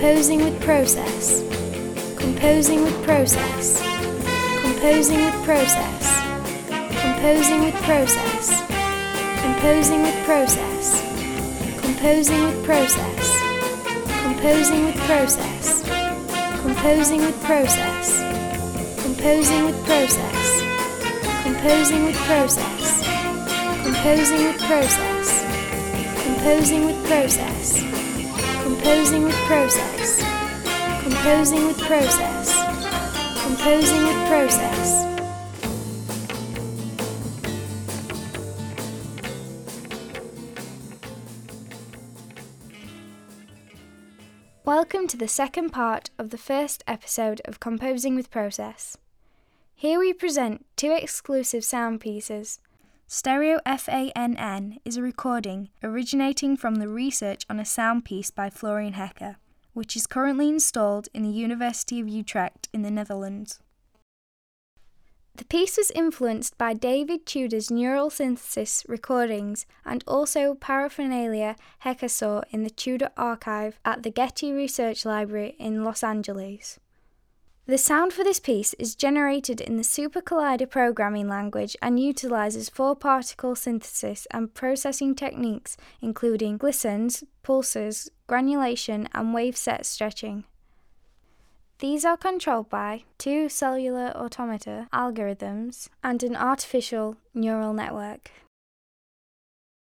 Composing with process. Composing with process. Composing with process. Composing with process. Composing with process. Composing with process. Composing with process. Composing with process. Composing with process. Composing with process. Composing with process. Composing with process. Composing with process. Composing with process. Composing with process. Welcome to the second part of the first episode of Composing with Process. Here we present two exclusive sound pieces. Stereo FANN is a recording originating from the research on a sound piece by Florian Hecker, which is currently installed in the University of Utrecht in the Netherlands. The piece was influenced by David Tudor's neural synthesis recordings and also paraphernalia Hecker saw in the Tudor archive at the Getty Research Library in Los Angeles. The sound for this piece is generated in the Super Collider programming language and utilizes four particle synthesis and processing techniques including glissons, pulses, granulation, and wave set stretching. These are controlled by two cellular automata algorithms and an artificial neural network.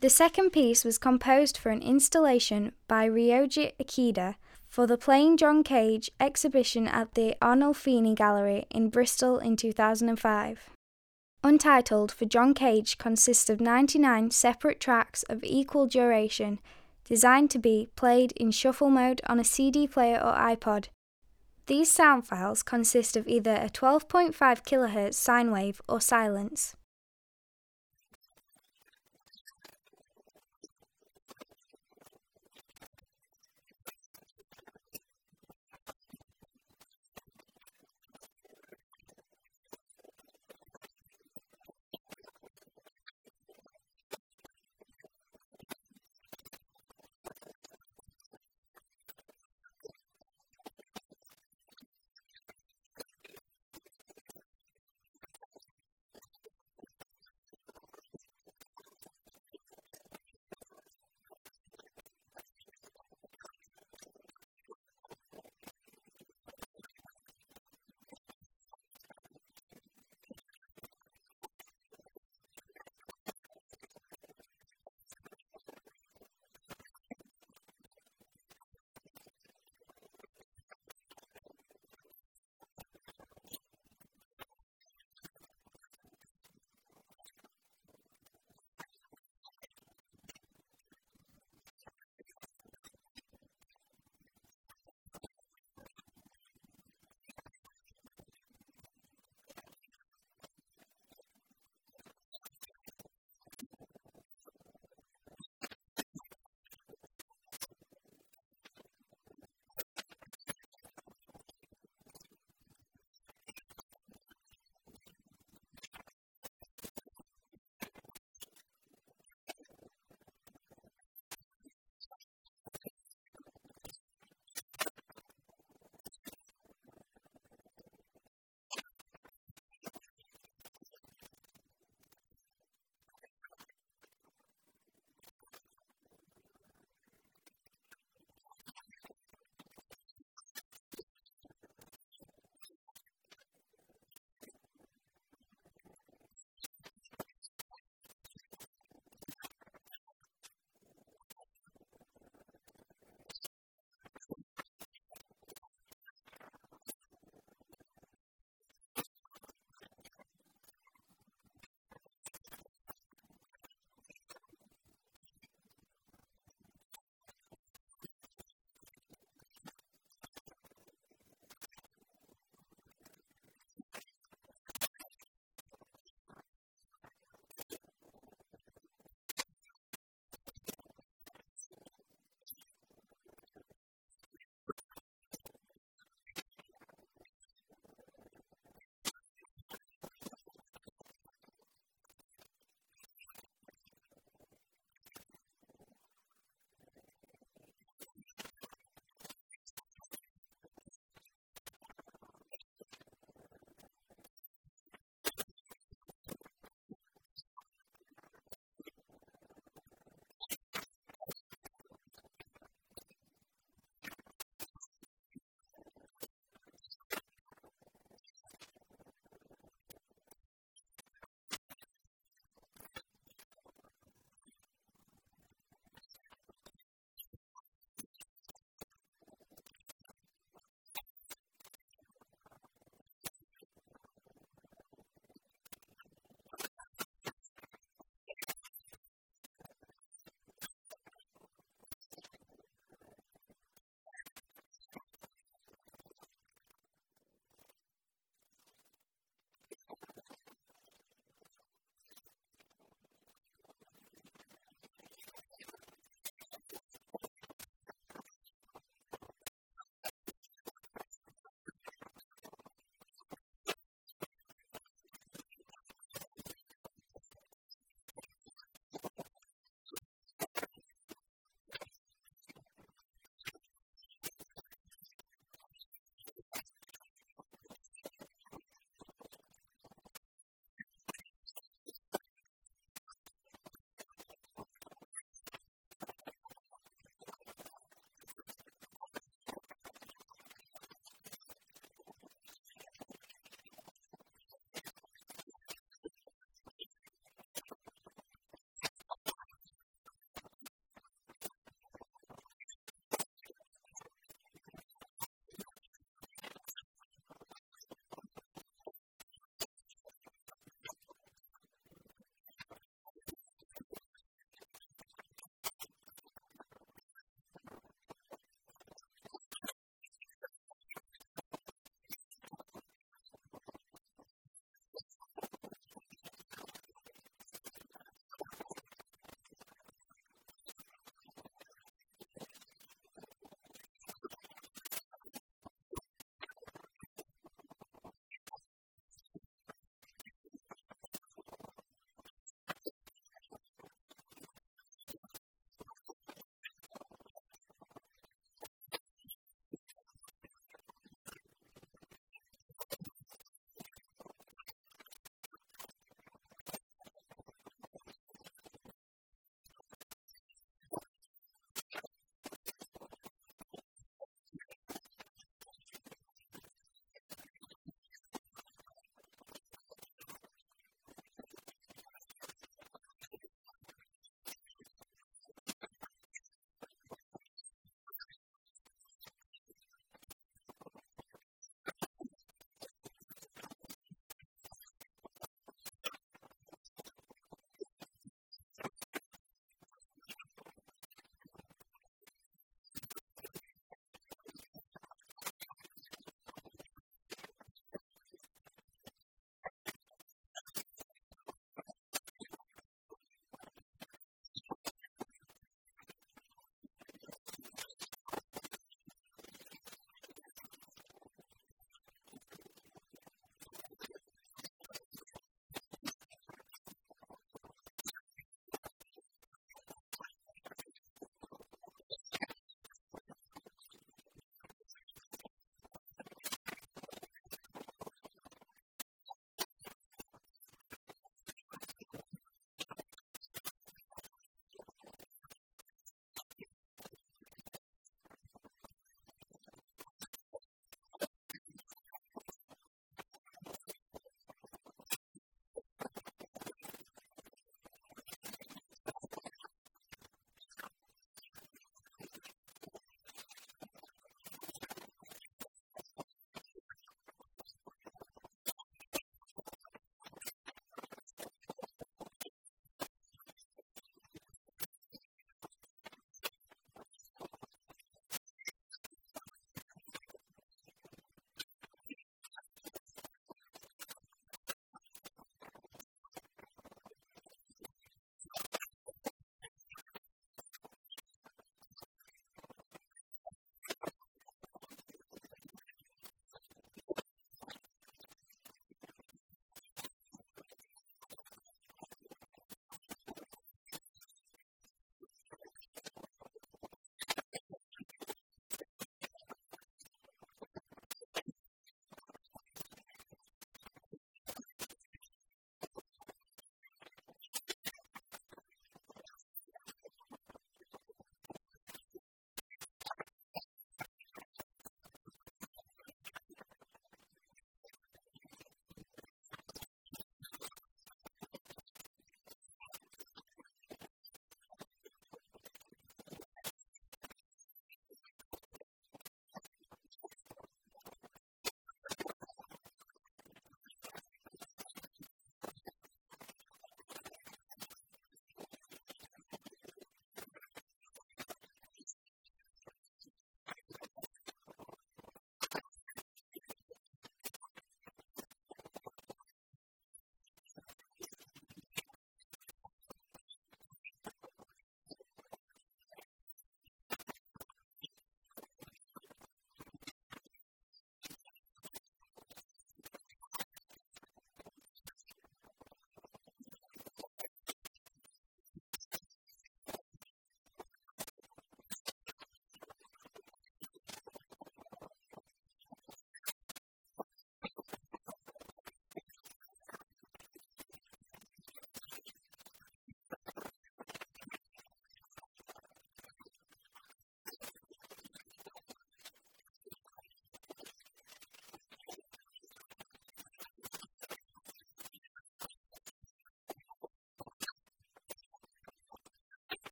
The second piece was composed for an installation by Ryoji Ikeda for the Playing John Cage exhibition at the Arnolfini Gallery in Bristol in 2005. Untitled for John Cage consists of 99 separate tracks of equal duration designed to be played in shuffle mode on a CD player or iPod these sound files consist of either a 12.5 kHz sine wave or silence.